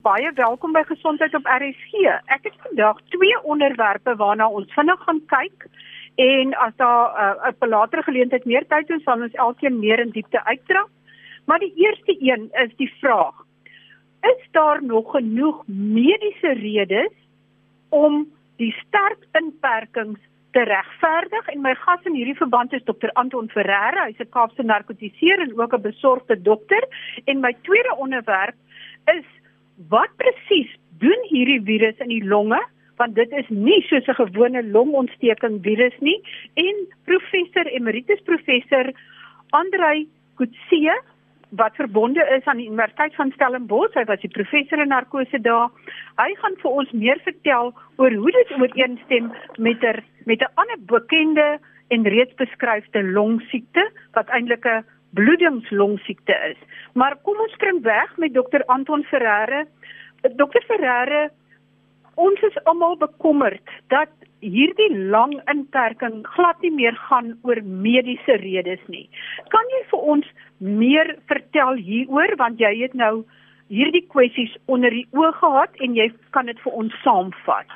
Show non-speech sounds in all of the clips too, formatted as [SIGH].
Baie welkom by Gesondheid op RSG. Ek het vandag twee onderwerpe waarna ons vinnig gaan kyk en as daar uh, op 'n later geleentheid meer tyd is, sal ons elkeen meer in diepte uitdra. Maar die eerste een is die vraag: Is daar nog genoeg mediese redes om die sterk inperkings te regverdig? En my gas in hierdie verband is Dr. Anton Ferreira, hy's 'n Kaapse narkotiseer en ook 'n besorgde dokter. En my tweede onderwerp is wat presies doen hierdie virus in die longe? Want dit is nie soos 'n gewone longontsteking virus nie. En professor emeritus professor Andrei Kutsie wat verbonde is aan die Universiteit van Stellenbosch, hy was die professor in narkose daar. Hy gaan vir ons meer vertel oor hoe dit ooreenstem met 'n met 'n ander bekende en reeds beskryfde longsiekte wat eintlik 'n bloedingslongsiekte is. Maar kom ons spring weg met dokter Anton Ferreira. Dokter Ferreira, ons is almal bekommerd dat hierdie lang inperking glad nie meer gaan oor mediese redes nie. Kan jy vir ons meer vertel hieroor want jy het nou hierdie kwessies onder die oë gehad en jy kan dit vir ons saamvat.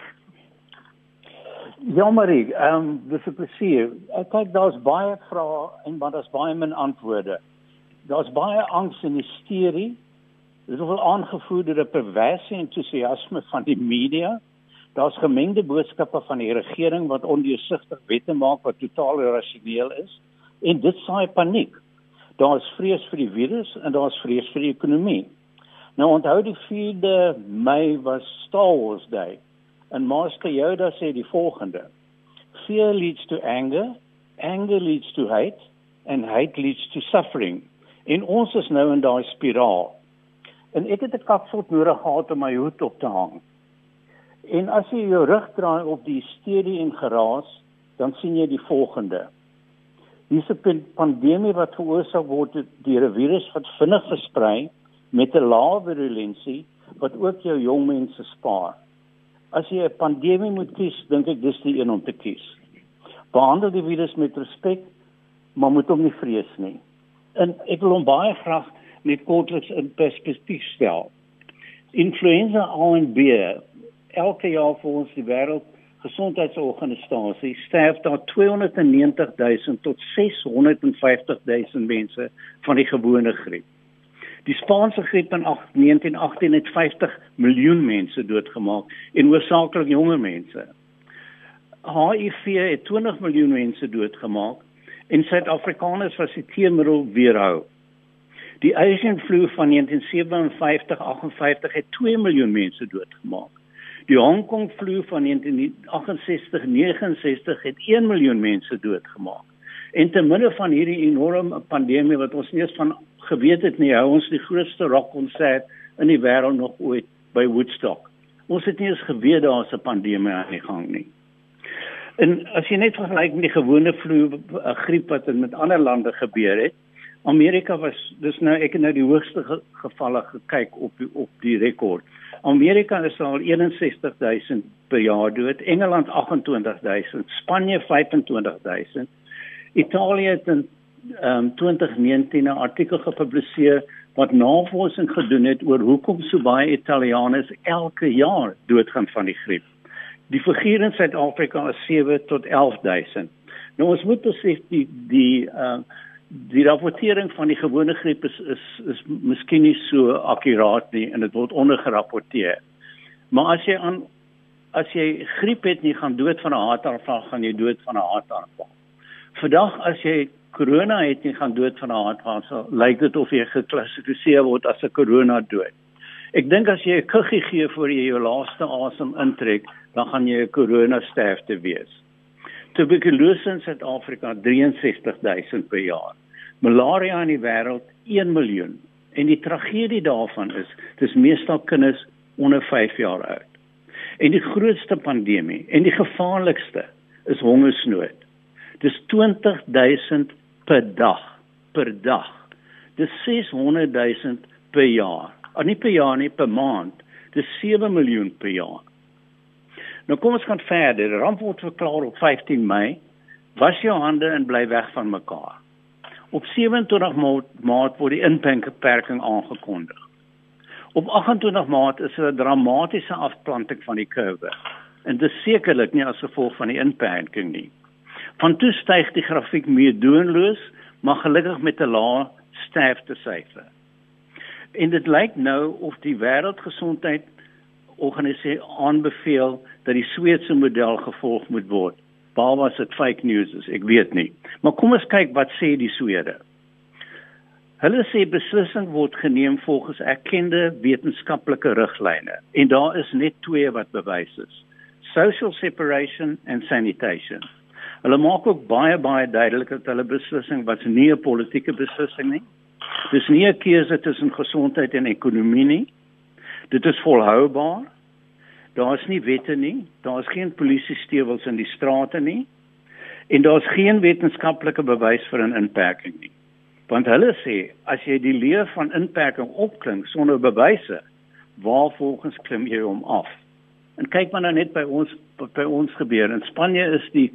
Ja Marie, ehm um, dis 'n plesier. Ek kyk daar's baie vrae en maar daar's baie min antwoorde. Daar's baie angs en hysterie. Dit is wel aangevoer deur 'n perverse entoesiasme van die media. Daar's gemengde boodskappe van die regering wat ondeursigtig wette maak wat totaal irrasioneel is en dit saai paniek. Daar's vrees vir die virus en daar's vrees vir die ekonomie. Nou onthou die 4de Mei was Star Wars Day. En Master Yoda sê die volgende: Fear leads to anger, anger leads to hate and hate leads to suffering. En ons is nou in daai spiraal. En ek het 'n kapsel nodig gehad om my hoed op te hang. En as jy jou rug draai op die hysterie en geraas, dan sien jy die volgende. Hier's 'n pandemie wat veroorsaak word deur 'n virus wat vinnig versprei met 'n lae virulensie wat ook jou jong mense spaar as jy 'n pandemie moet kies, dink ek dis die een om te kies. Behandel die virus met respek, maar moet hom nie vrees nie. En ek wil hom baie graag met kortliks in perspektief stel. Influenza A en B elke jaar vir ons die wêreld gesondheidsorganisasie sterf daar 290 000 tot 650 000 mense van die gewone griep. Die Spaanse griep in 1918 het 50 miljoen mense doodgemaak en hoofsaaklik jonger mense. HIV het 20 miljoen mense doodgemaak en Suid-Afrikaners was die teenmiddel weerhou. Die Asian flu van 1957-58 het 2 miljoen mense doodgemaak. Die Hong Kong flu van 1968-69 het 1 miljoen mense doodgemaak. En te midde van hierdie enorme pandemie wat ons nie eens van geweet het nie, hou ons die grootste rockkonsert in die wêreld nog ooit by Woodstock. Ons het nie eens geweet daar's 'n pandemie aan die gang nie. En as jy net vergelyk met die gewone vloei eh, griep wat in met ander lande gebeur het, Amerika was dis nou ek het nou die hoogste ge gevalle gekyk op die, op die rekord. Amerika is al 61000 per jaar dood, Engeland 28000, Spanje 25000. Italië het in um, 2019 'n artikel gepubliseer wat navorsing gedoen het oor hoekom so baie Italianers elke jaar doodgaan van die griep. Die figuur in Suid-Afrika is 7 tot 11000. Nou ons moet besef die die uh die rapportering van die gewone griep is is is miskien nie so akkuraat nie en dit word ondergerapporteer. Maar as jy aan as jy griep het en jy gaan dood van 'n hartaanval, gaan jy dood van 'n hartaanval. Vandag as jy corona het nie gaan dood van 'n hartaanval. Lyk dit of jy geklassifiseer word as 'n corona dood. Ek dink as jy 'n kuggie gee voor jy jou laaste asem intrek, dan gaan jy 'n corona sterfte wees. Tuberkulose in Suid-Afrika 63000 per jaar. Malaria in die wêreld 1 miljoen. En die tragedie daarvan is, dis meestal kinders onder 5 jaar oud. En die grootste pandemie en die gevaarlikste is hongersnood. Dis 20000 per dag per dag. Dis 600 000 per jaar. Of ah, nie per jaar nie, per maand. Dis 7 miljoen per jaar. Nou kom ons gaan verder. Die ramp word verklaar op 15 Mei. Was jou hande en bly weg van mekaar. Op 27 Maart word die inperking aangekondig. Op 28 Maart is 'n dramatiese afplanting van die kurwe. En dit sekerlik nie as gevolg van die inperking nie. Van toe styg die grafiek meer doenloos, maar gelukkig met 'n lae sterftesyfer. En dit lyk nou of die wêreldgesondheid organisasie aanbeveel dat die Sweedse model gevolg moet word. Waar was dit fake news is, ek weet nie. Maar kom ons kyk wat sê die Swede. Hulle sê beslissing word geneem volgens erkende wetenskaplike riglyne en daar is net twee wat bewys is. Social separation and sanitation. Hulle maak ook baie baie duidelik dat hulle beslissing was nie 'n politieke beslissing nie. Dis nie 'n keuse tussen gesondheid en ekonomie nie. Dit is volhoubaar. Daar is nie wette nie, daar is geen polisie stewels in die strate nie. En daar's geen wetenskaplike bewys vir 'n inperking nie. Want hulle sê as jy die leer van inperking opklink sonder bewyse, waar volgens klim jy hom af? En kyk maar nou net by ons by ons gebeur. In Spanje is die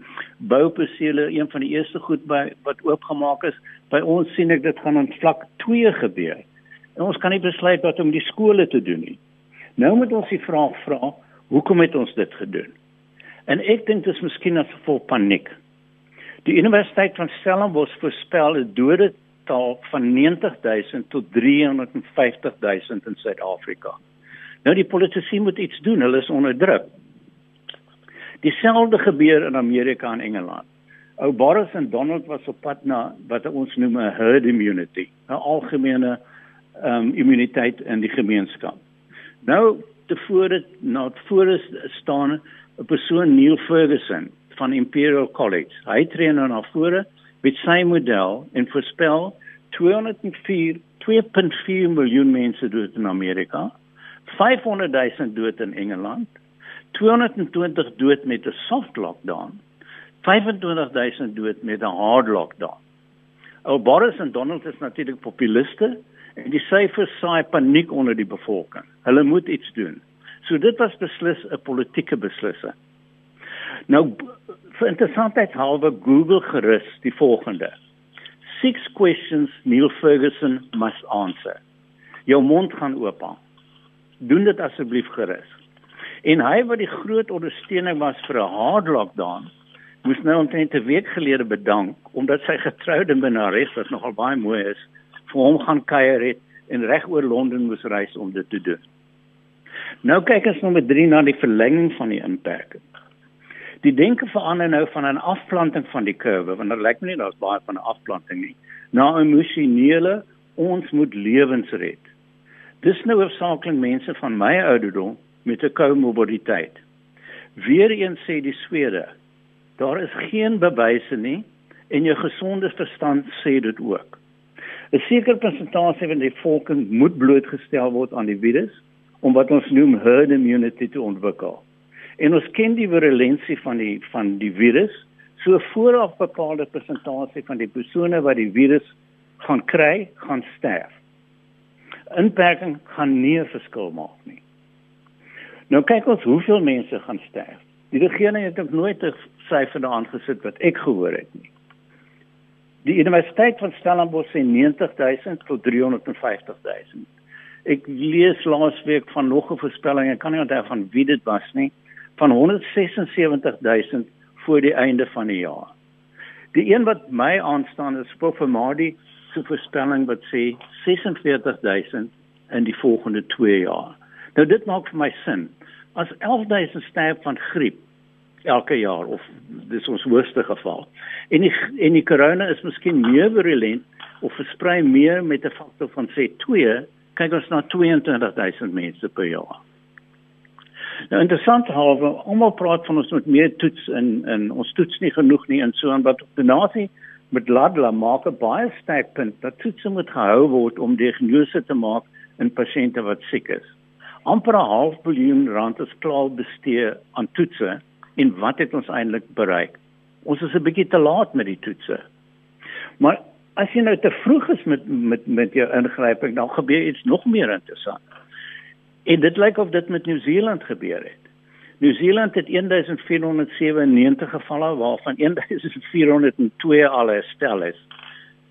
boupersele een van die eerste goed by wat oopgemaak is. By ons sien ek dit gaan in vlak 2 gebeur. En ons kan nie besluit wat om die skole te doen nie. Nou moet ons die vraag vra, hoekom het ons dit gedoen? En ek dink dit is miskien as gevolg paniek. Die Universiteit van Stellenbosch voorspel 'n dodetal van 90000 tot 350000 in Suid-Afrika. Nou die politici moet iets doen, hulle is onder druk. Dieselfde gebeur in Amerika en Engeland. Ou Boris en Donald was op pad na wat ons noem 'n herd immunity, 'n algemene um, immuniteit in die gemeenskap. Nou tevore nou voor staan 'n persoon Neil Ferguson van Imperial College. Hy tree nou na vore met sy model en voorspel 204 2.4 miljoen mense dood in Amerika 500 000 dood in Engeland, 220 dood met 'n soft lockdown, 25 000 dood met 'n hard lockdown. Ou Boris en Donald is natuurlik populiste en die syfers saai paniek onder die bevolking. Hulle moet iets doen. So dit was beslis 'n politieke beslissing. Nou vir interessantheid halwe Google gerus die volgende. Six questions Neil Ferguson must answer. Jou mond gaan oop hang doen dit asseblief gerus. En hy wat die groot ondersteuning was vir 'n hard lockdown, moes nou omtrent 'n week gelede bedank omdat sy getroude minnares wat nogal baie mooi is, vir hom gaan kuier het en reg oor Londen moes reis om dit te doen. Nou kyk ons nommer 3 na die verlenging van die inperking. Die denke verander nou van 'n afplanting van die kurwe, want dit lyk my nie daar's baie van 'n afplanting nie, na 'n emosionele ons moet lewens red. Dis nou hoofsaaklik mense van my ouderdom met 'n komorbiditeit. Weereens sê die Swede, daar is geen bewyse nie en jou gesonde verstand sê dit ook. 'n Sekere persentasie van die volking moet blootgestel word aan die virus om wat ons noem herd immunity te ontwikkel. En ons ken die virulensie van die van die virus, so vooraf bepaalde persentasie van die persone wat die virus gaan kry, gaan sterf inperking gaan nie 'n verskil maak nie. Nou kyk ons hoeveel mense gaan sterf. Die regering het ook nooit 'n syfer daaraan gesit wat ek gehoor het nie. Die Universiteit van Stellenbosch sê 90000 tot 350000. Ek lees laasweek van nog 'n voorspelling, ek kan nie onthou van wie dit was nie, van 176000 voor die einde van die jaar. Die een wat my aanstaan is Pofamadi se voorspelling wat sê 46000 in die volgende 2 jaar. Nou dit maak vir my sin. As 11000 sterf van griep elke jaar of dis ons hoogste geval. En die en die corona is miskien meer virulent of versprei meer met 'n faktor van sê 2, kyk ons na 22000 mense per jaar. Nou interessant halwe, almal praat van ons moet meer toets in in ons toets nie genoeg nie en so en wat op die nasie met Ladla maak 'n baie sterk punt dat toetse moet gehou word om diagnose te maak in pasiënte wat siek is. amper 'n half biljoen rand is klaar bestee aan toetse en wat het ons eintlik bereik? Ons is 'n bietjie te laat met die toetse. Maar as jy nou te vroeg is met met met jou ingryping, dan gebeur iets nog meer interessant. En dit lyk of dit met Nieu-Seeland gebeur het. Nieu-Seeland het 1497 gevalle waarvan 1402 al herstel is.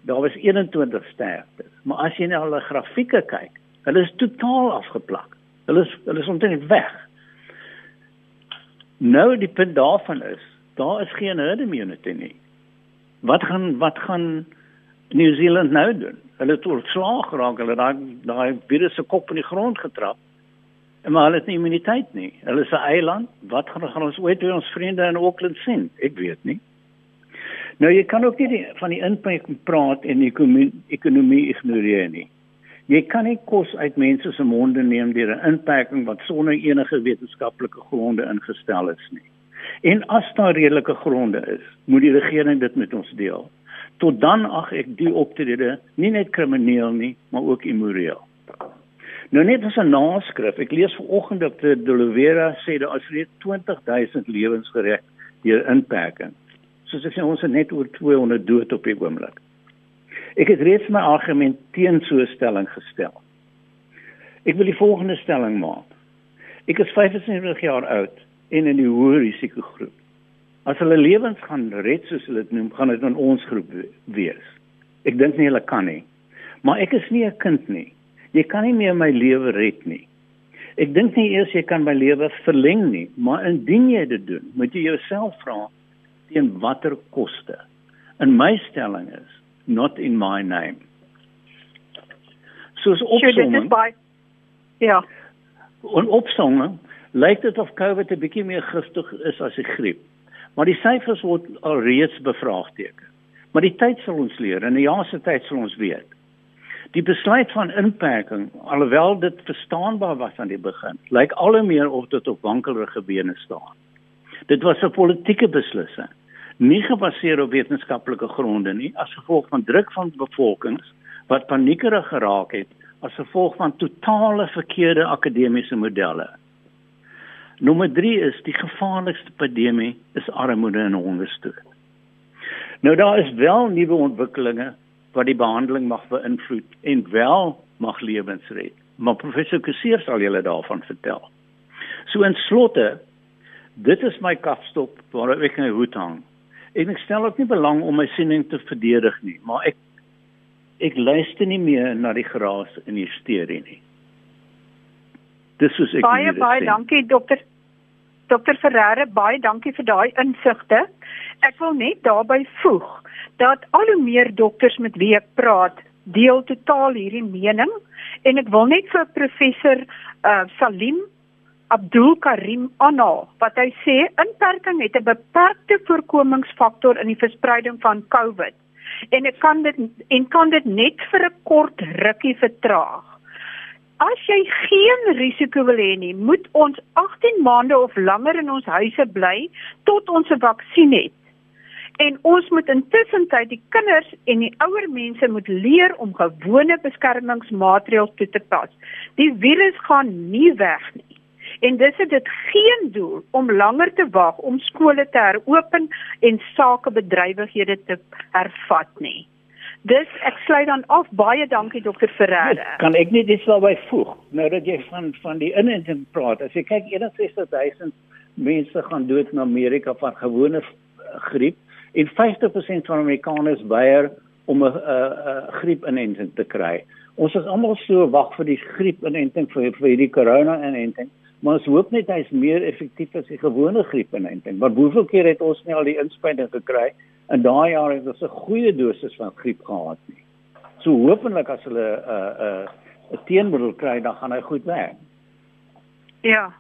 Daar was 21 sterftes. Maar as jy na hulle grafieke kyk, Hulle is totaal afgeplak. Hulle is hulle is omtrent weg. Nou die punt daarvan is, daar is geen herd immunity nie. Wat gaan wat gaan New Zealand nou doen? Hulle het oorslaag geraak, hulle daai daai virus se kop in die grond getrap. Maar hulle het nie immuniteit nie. Hulle is 'n eiland. Wat gaan gaan ons ooit weer ons vriende in Auckland sien? Ek weet nie. Nou jy kan ook nie die, van die impak praat en die ekonomie, ekonomie ignoreer nie. Jy kan nie kos uit mense se monde neem deur 'n inperking wat sonder enige wetenskaplike gronde ingestel is nie. En as daar redelike gronde is, moet die regering dit met ons deel. Tot dan ag ek die optrede nie net krimineel nie, maar ook immoreel. Nou net as 'n naskrif, ek lees vanoggend dat die Dolivera sê daar is reeds 20000 lewens gered deur inperking. Soos ek sê ons het net oor 200 dood op die oomblik. Ek het reeds my argument teen so 'n stelling gestel. Ek wil die volgende stelling maak. Ek is 75 jaar oud en in die hoë risikogroep. As hulle lewens gaan red soos hulle dit noem, gaan dit in ons groep wees. Ek dink nie hulle kan nie. Maar ek is nie 'n kind nie jy kan nie meer my lewe red nie. Ek dink nie eers jy kan my lewe verleng nie, maar indien jy dit doen, moet jy jouself vra teen watter koste. In my stelling is not in my name. Soos opsomming. Ja. En opsomming lyk dit of COVID 'n bietjie meer giftig is as die griep. Maar die syfers word alreeds bevraagteken. Maar die tyd sal ons leer en 'n jaar se tyd sal ons weet. Die besluit van inperking, alhoewel dit verstaanbaar was aan die begin, lyk al hoe meer of dit op wankelrige bene staan. Dit was 'n politieke beslissing, nie gebaseer op wetenskaplike gronde nie, as gevolg van druk van bevolkings wat paniekerig geraak het as gevolg van totale verkeerde akademiese modelle. Nommer 3 is die gevaarlikste pandemie is armoede en hongersnood. Nou daar is wel nuwe ontwikkelinge wat die behandeling mag beïnvloed en wel mag lewens red. Maar professor Kuseer sal julle daarvan vertel. So in slotte, dit is my kafstop waar ek my hoed hang. En ek stel ook nie belang om my siening te verdedig nie, maar ek ek luister nie meer na die geraas en die hysterie nie. Dis soos ek baie baie sien. dankie dokter Dokter Ferreira, baie dankie vir daai insigte. Ek wil net daarbey voeg dat al hoe meer dokters met wie ek praat, deel totaal hierdie mening en ek wil net vir professor uh, Salim Abdul Karim aanhaal wat hy sê inperking het 'n beperkte voorkomingsfaktor in die verspreiding van COVID en ek kan dit en kan dit net vir 'n kort rukkie vertraag. As jy geen risiko wil hê nie, moet ons 18 maande of langer in ons huise bly tot ons 'n vaksin het. En ons moet intussen tyd die kinders en die ouer mense moet leer om gewone beskermingsmaatreëls toe te pas. Die virus gaan nie weg nie. En dis dit geen doel om langer te wag om skole te heropen en sakebedrywighede te hervat nie. Dis ek sluit dan af. Baie dankie dokter Ferreira. Kan ek net iets daarby voeg? Nou dat jy van van die inenting praat. As jy kyk 61000 mense gaan dood in Amerika van gewone griep en 50% van Amerikaners weier om 'n 'n griepinenting te kry. Ons is almal so wag vir die griepinenting vir vir hierdie corona-inenting, maar ons hoop net hy's meer effektief as die gewone griepinenting. Maar hoeveel keer het ons nie al die inspuiting gekry in daai jaar het ons 'n goeie dosis van griep gehad nie. So hopelik as hulle 'n uh, 'n uh, 'n teenmiddel kry, dan gaan hy goed werk. Ja.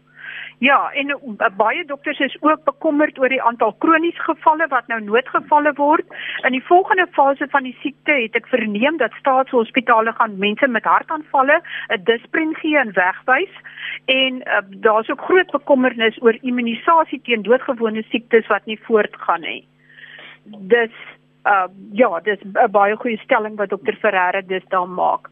Ja, en uh, baie dokters is ook bekommerd oor die aantal kroniese gevalle wat nou noodgevalle word. In die volgende fase van die siekte het ek verneem dat staatshospitale gaan mense met hartaanvalle 'n disprin gee en wegwys. En uh, daar's ook groot bekommernis oor immunisasie teen doodgewone siektes wat nie voortgaan nie. Dis uh ja, dis 'n baie goeie stelling wat dokter Ferreira dis daar maak.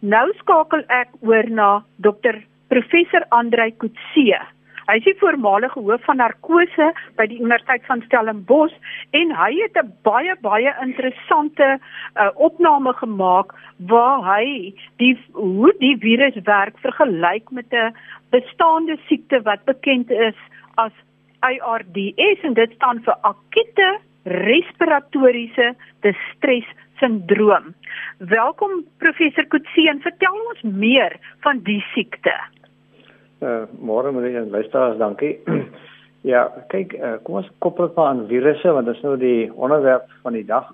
Nou skakel ek oor na dokter professor Andrei Kutse. Hy is die voormalige hoof van narkose by die Universiteit van Stellenbosch en hy het 'n baie baie interessante uh, opname gemaak waar hy die hoe die virus werk vergelyk met 'n bestaande siekte wat bekend is as ARDS en dit staan vir akute respiratoriese distres sindroom. Welkom professor Kutsie en vertel ons meer van die siekte. Uh môre meneer en luisteraars, dankie. [CLEARS THROAT] ja, kyk, uh, kom ons koppel dit aan virusse want dit is nou die onderwerp van die dag.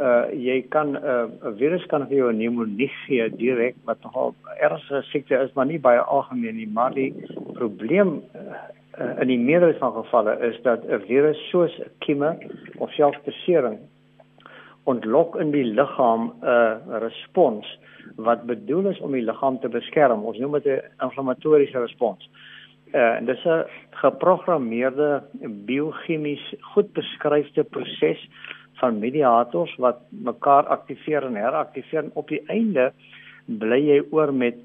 Uh jy kan 'n uh, virus kan vir jou 'n pneumonie gee direk wat nogal ernstige siekte is, maar nie baie algemeen nie, maar die probleem uh, in die meerderheid van gevalle is dat 'n virus soos 'n kieme of selfs 'n sering ontlok in die liggaam 'n uh, respons wat bedoel is om die liggaam te beskerm. Ons noem dit 'n inflammatoriese respons. Uh, en dis 'n geprogrammeerde biochemies goed beskryfde proses van mediators wat mekaar aktiveer en heraktiveer en op die einde bly jy oor met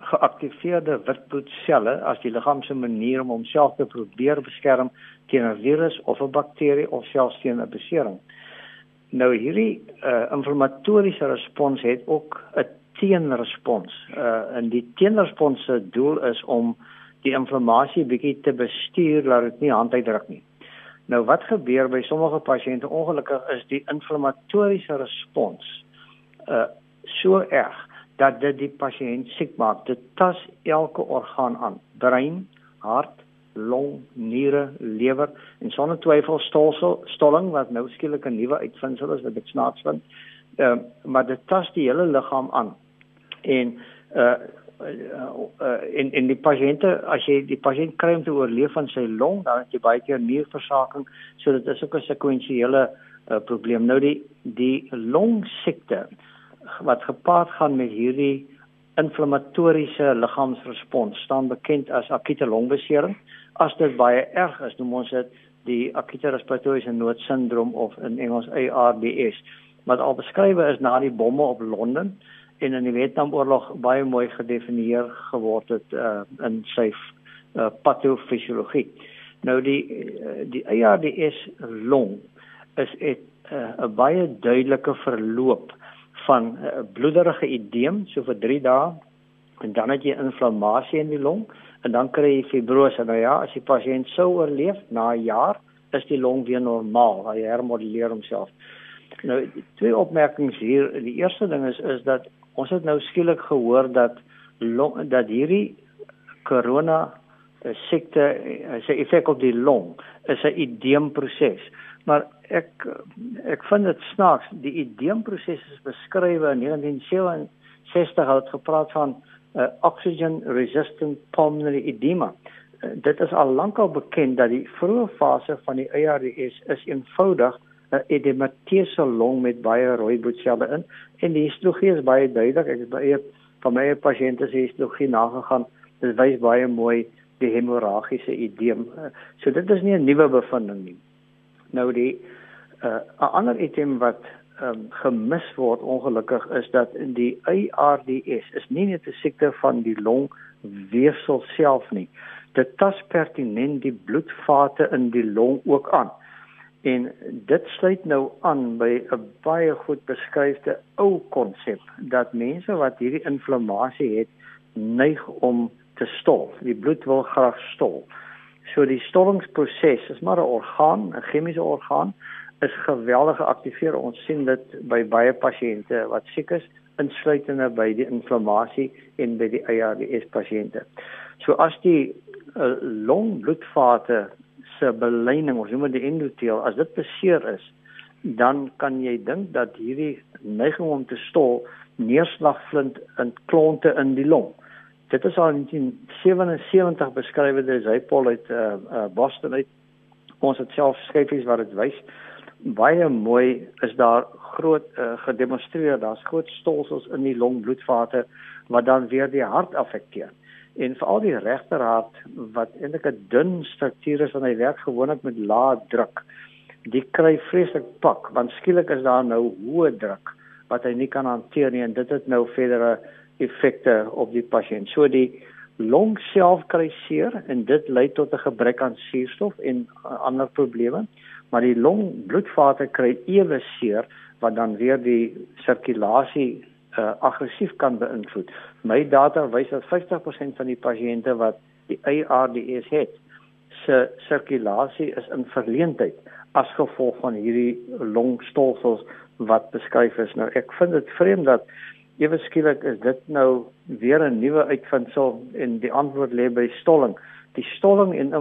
geaktiveerde witbloedselle as die liggaam se manier om homself te probeer beskerm teen 'n virus of 'n bakterie of selfs teen 'n besering. Nou hierdie uh, inflammatoriese respons het ook 'n teenrespons. Uh en die teenrespons se doel is om die inflammasie bietjie te bestuur laat dit nie hand uitdruk nie. Nou wat gebeur by sommige pasiënte ongelukkig is die inflammatoriese respons uh so erg dat dit die pasiënt siek maak. Dit tas elke orgaan aan: brein, hart, long, niere, lewer en sonder twyfel stolsel, stolling wat nou skielik 'n nuwe uitvinding is wat ek snaaks vind. Ehm uh, maar dit tas die hele liggaam aan. En uh uh in in die pasiënte as jy die pasiënt kry om te oorleef van sy long dan het jy baie keer nierversaking so dit is ook 'n sekwensiële uh, probleem nou die die long siekte wat gepaard gaan met hierdie inflammatoriese liggaamsrespons staan bekend as akute longbesering as dit baie erg is, noem ons dit die akute respiratoriese noodsindroom of in Engels ARDS. Wat al beskryf is na die bomme op Londen en in die Vietnamoorlog baie mooi gedefinieer geword het uh, in sy uh, patofisiologie. Nou die uh, die ARDS long is 'n uh, baie duidelike verloop van uh, bloederige edeem so vir 3 dae en dan het jy inflammasie in die long en dan kry jy fibrose. Nou ja, as die pasiënt sou oorleef na 'n jaar, is die long weer normaal. Hy hermoduleer homself. Nou twee opmerkings hier. Die eerste ding is is dat ons het nou skielik gehoor dat long, dat hierdie corona eh, siekte eh, se effek op die long is 'n edeemproses. Maar ek ek vind dit snaaks. Die edeemproses is beskryf in 1967 het gepraat van uh, oxygen resistant pulmonary edema. Uh, dit is al lankal bekend dat die vroeë fase van die ARDS is eenvoudig 'n uh, edemateuse long met baie rooi bloedselle in en die histologie is baie duidelik. Ek het baie van my pasiënte se histologie nagegaan. Dit wys baie mooi die hemorragiese edeem. Uh, so dit is nie 'n nuwe bevinding nie. Nou die 'n uh, ander item wat um, gemis word ongelukkig is dat die ARDS is nie net 'n siekte van die longweefsel self nie. Dit tas pertinent die bloedvate in die long ook aan. En dit sluit nou aan by 'n baie goed beskryfde ou konsep dat mense wat hierdie inflammasie het, neig om te stol. Die bloed wil graag stol. So die stollingsproses is maar 'n orgaan, 'n chemiese orgaan is geweldig geaktiveer. Ons sien dit by baie pasiënte wat siek is, insluitende by die inflammasie en by die ARDS pasiënte. So as die uh, longbloedvate se beleining, ons noem dit endoteel, as dit beseer is, dan kan jy dink dat hierdie neiging om te stol neerslag vind in klonte in die long. Dit is al in 1977 beskryf deur Zypol uit uh, uh, Boston uit. Ons het self skryfies wat dit wys. Baie mooi is daar groot uh, gedemonstreer daar's groot stolsels in die longbloedvate wat dan weer die hart affekteer. En veral die regterhart wat eintlik 'n dun struktuur is van hy werk gewoonlik met lae druk. Die kry vreeslik pak want skielik is daar nou hoë druk wat hy nie kan hanteer nie en dit het nou verdere effekte op die pasiënt so die long self kry seer en dit lei tot 'n gebrek aan suurstof en ander probleme maar die longbloedvate kry ewe seer wat dan weer die sirkulasie uh, aggressief kan beïnvloed. My data wys dat 50% van die pasiënte wat die ARDS het, se sirkulasie is in verleentheid as gevolg van hierdie longstolsels wat beskryf is. Nou ek vind dit vreemd dat ewe skielik is dit nou weer 'n nuwe uitvinding en die antwoord lê by stolling. Die stolling en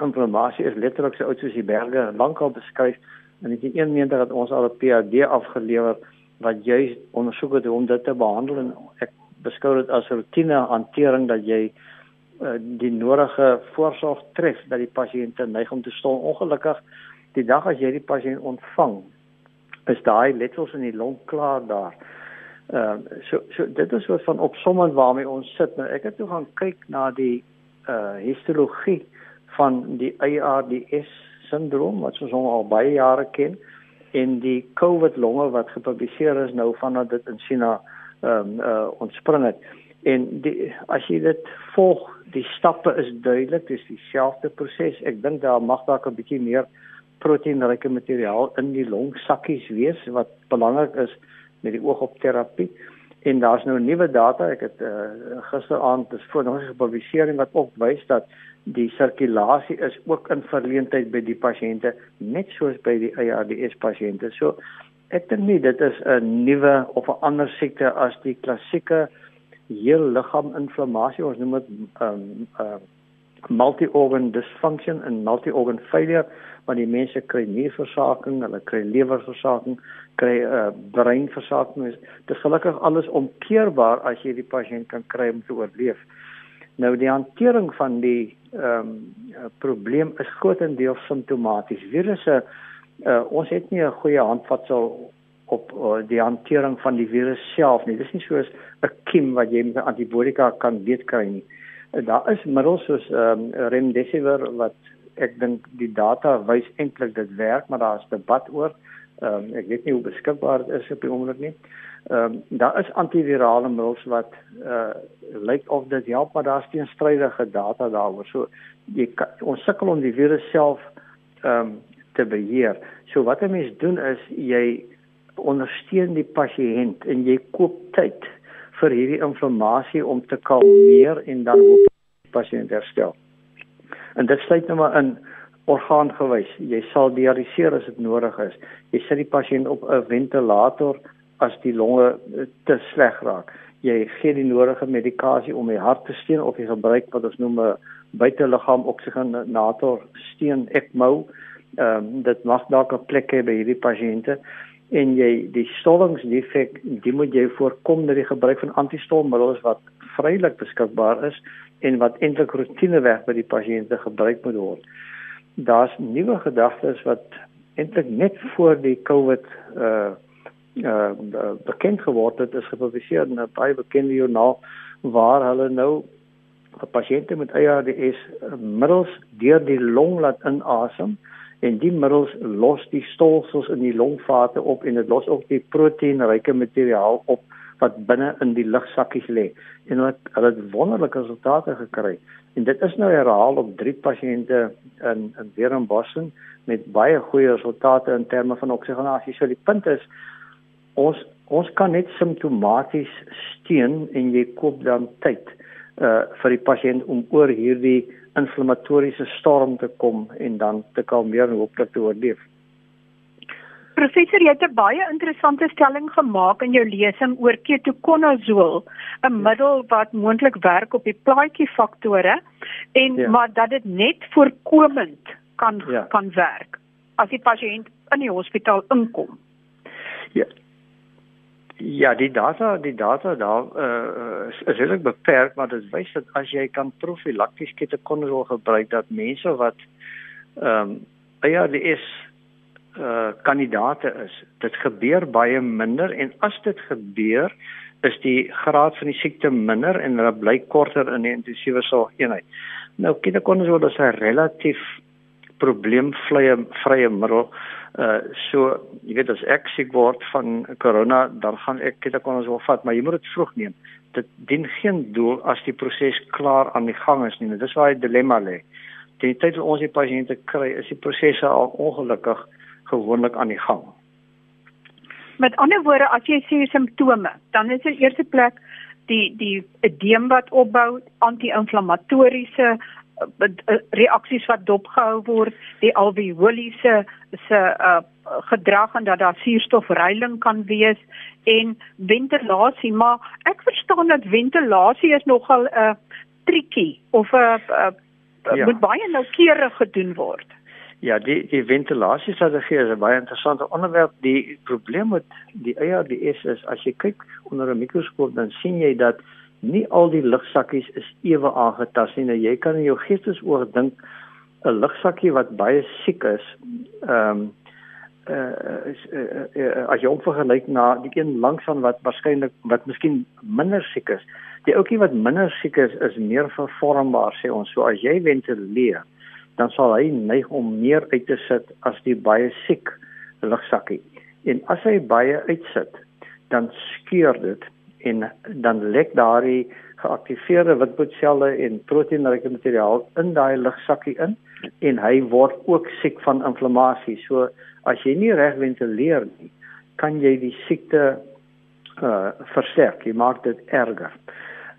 inflammasie is letterlik so oud soos die berge lankal beskryf en ek het een meende dat ons al 'n PhD afgelewer wat jy ondersoek het om dit te behandel en ek beskou dit as rotine hantering dat jy uh, die nodige voorsorg tref dat die pasiënte neig om te stol ongelukkig die dag as jy die pasiënt ontvang is daai letsels in die long klaar daar. Ehm uh, so so dit is wat van opsommend waarmee ons sit. Nou ek het toe gaan kyk na die uh histologie van die ARDS syndroom wat ons al baie jare ken en die COVID longe wat gepubliseer is nou vandat dit in China ehm um, uh ontspring het. En die as jy dit volg, die stappe is duidelik, dis dieselfde proses. Ek dink daar mag dalk 'n bietjie meer proteïnryke materiaal in die longsakkies wees wat belangrik is met die oog op terapie. En daar's nou nuwe data, ek het uh, gisteraand dis voor nog 'n publisering wat ook wys dat die sirkulasie is ook in verleentheid by die pasiënte net soos by die ARDS pasiënte. So ek dink nie dit is 'n nuwe of 'n ander siekte as die klassieke heel liggaam inflammasie ons noem dit ehm um, uh, multi-organ dysfunction en multi-organ failure want die mense kry nierversaking, hulle kry lewerversaking, kry 'n uh, breinversaking. Dit is gelukkig alles omkeerbaar as jy die pasiënt kan kry om te oorleef. Nou die hantering van die ehm um, probleem is grootendeels simptomaties. Virusse uh, ons het nie 'n goeie handvatsel op uh, die hantering van die virus self nie. Dis nie soos 'n kiem wat jy met antibiotika kan weet kry nie. Uh, daar is middels soos ehm um, remdesivir wat ek dink die data wys eintlik dit werk, maar daar's debat oor. Ehm um, ek weet nie hoe beskikbaar dit is op die oomblik nie. Ehm um, daar is antivirale middels wat uh lyk of dit help, maar daar's teenstrydige data daaroor. So jy kan, ons sukkel om die virus self ehm um, te beheer. So wat 'n mens doen is jy ondersteun die pasiënt en jy koop tyd vir hierdie inflammasie om te kalmeer en dan hoop die pasiënt herstel. En dit sluit nou maar in orgaangewys. Jy sal dialiseer as dit nodig is. Jy sit die pasiënt op 'n ventilator as die longe eh, te sleg raak. Jy gee die nodige medikasie om die hart te steun of jy gebruik wat ons noem 'n buiteliggaam oksigenator steun ECMO. Ehm um, dit mag dalk 'n plek hê by hierdie pasiënte en jy die stollingsdefek, die moet jy voorkom deur die gebruik van antistolmiddels wat vrylik beskikbaar is en wat eintlik rotineweg by die pasiënte gebruik moet word. Daar's nuwe gedagtes wat eintlik net voor die COVID uh uh bekend geword het, is gepubliseer in 'n baie bekende joernaal waar hulle nou pasiënte met ARDS middels deur die long laat inasem en die middels los die stolsels in die longvate op en dit los ook die proteïenryke materiaal op wat binne in die lugsakkies lê. En hulle hulle het wonderlike resultate gekry. En dit is nou herhaal op drie pasiënte in in Werenbossen met baie goeie resultate in terme van oksigenasie so die punt is ons ons kan net simptomaties steun en jy koop dan tyd uh vir die pasiënt om oor hierdie inflammatoriese storm te kom en dan te kalmeer en hooplik te oorleef Professor, jy het 'n baie interessante stelling gemaak in jou lesing oor ketoconazole, 'n middel wat moontlik werk op die plaatjie-faktore en ja. maar dat dit net voorkomend kan ja. kan werk as die pasiënt in die hospitaal inkom. Ja. Ja, die data, die data daar uh, is, redelik beperk, maar dit wys dat as jy kan profilakties ketoconazole gebruik dat mense wat ehm um, ja, die is uh kandidate is. Dit gebeur baie minder en as dit gebeur, is die graad van die siekte minder en hulle bly korter in die intensiewe sorgeenheid. Nou ketoconazole is 'n relatief probleemvrye vrye middel. Uh so, jy weet as ek siek word van corona, dan gaan ek ketoconazole vat, maar jy moet dit vroeg neem. Dit dien geen doel as die proses klaar aan die gang is nie. Dis waar die dilemma lê. Die tyd wat ons die pasiënte kry, is die prosesse al ongelukkig gewoonlik aan die gang. Met ander woorde, as jy sê simptome, dan is dit eerste plek die die edeem wat opbou, anti-inflammatoriese reaksies wat dopgehou word, die alveoliese se uh, gedrag en dat daar suurstofreiling kan wees en ventilasie, maar ek verstaan dat ventilasie is nogal 'n uh, tricky of 'n uh, uh, ja. moet baie noukeurig gedoen word. Ja, die die ventilasiestrategie is 'n baie interessante onderwerp. Die probleem met die ARDS is as jy kyk onder 'n mikroskoop dan sien jy dat nie al die lugsakkies is ewe aangetast nie. Nou jy kan in jou geestesoor dink 'n lugsakkie wat baie siek is, ehm um, uh, is uh, uh, uh, as jy hom vergelyk na die een langs aan wat waarskynlik wat miskien minder siek is. Die ouetjie wat minder siek is, is meer vervormbaar sê ons. So as jy ventileer, dan sal hy neig om meer uit te sit as die baie siek lugsakkie. En as hy baie uitsit, dan skeur dit en dan lek daardie geaktiveerde witbloedselle en proteïenryke materiaal in daai lugsakkie in en hy word ook siek van inflammasie. So as jy nie reg ventileer nie, kan jy die siekte uh versterk. Jy maak dit erger.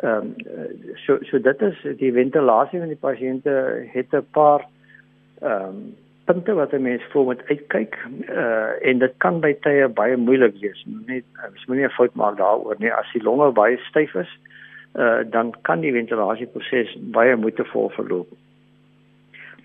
Ehm um, so so dit is die ventilasie van die pasiënte het 'n paar ehm um, punte wat 'n mens voor moet uitkyk uh en dit kan by tye baie moeilik wees. Net as moenie 'n fout maak daaroor nie. As die longe baie styf is, uh dan kan die ventilasieproses baie moeitevol verloop.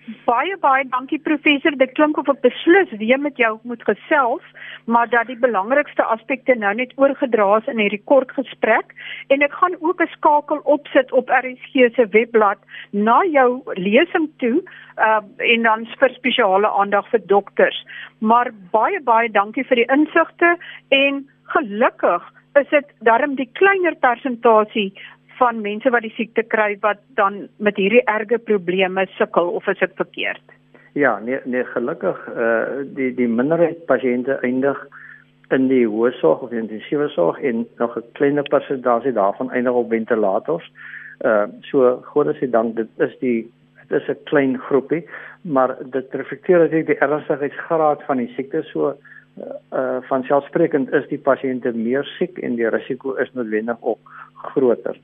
Baie baie dankie professor. Dit klink of ek beslis weer met jou moet gesels, maar dat die belangrikste aspekte nou net oorgedra is in hierdie kort gesprek en ek gaan ook 'n skakel opsit op RSG se webblad na jou lesing toe uh en dan vir spesiale aandag vir dokters. Maar baie baie dankie vir die insigte en gelukkig is dit darm die kleiner persentasie van mense wat die siekte kry wat dan met hierdie erge probleme sukkel of is dit verkeerd? Ja, nee nee gelukkig eh uh, die die minderheid pasiënte eindig in die hoë sorg of intensiewe sorg en nog 'n kleiner persentasie daarvan eindig op ventilators. Eh uh, so godse dank dit is die dit is 'n klein groepie, maar dit reflekteer natuurlik die ernstigheidsgraad van die siekte so uh, uh van selfsprekend is die pasiënte meer siek en die risiko is noodwendig ook groter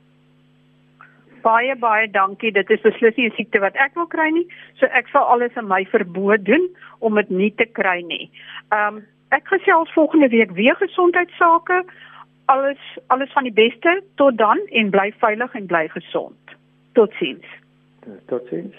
baie baie dankie. Dit is beslis nie 'n siekte wat ek wil kry nie. So ek sal alles in my verboë doen om dit nie te kry nie. Ehm um, ek gesels volgende week weer gesondheidsake. Alles alles van die beste tot dan en bly veilig en bly gesond. Totsiens. Totsiens.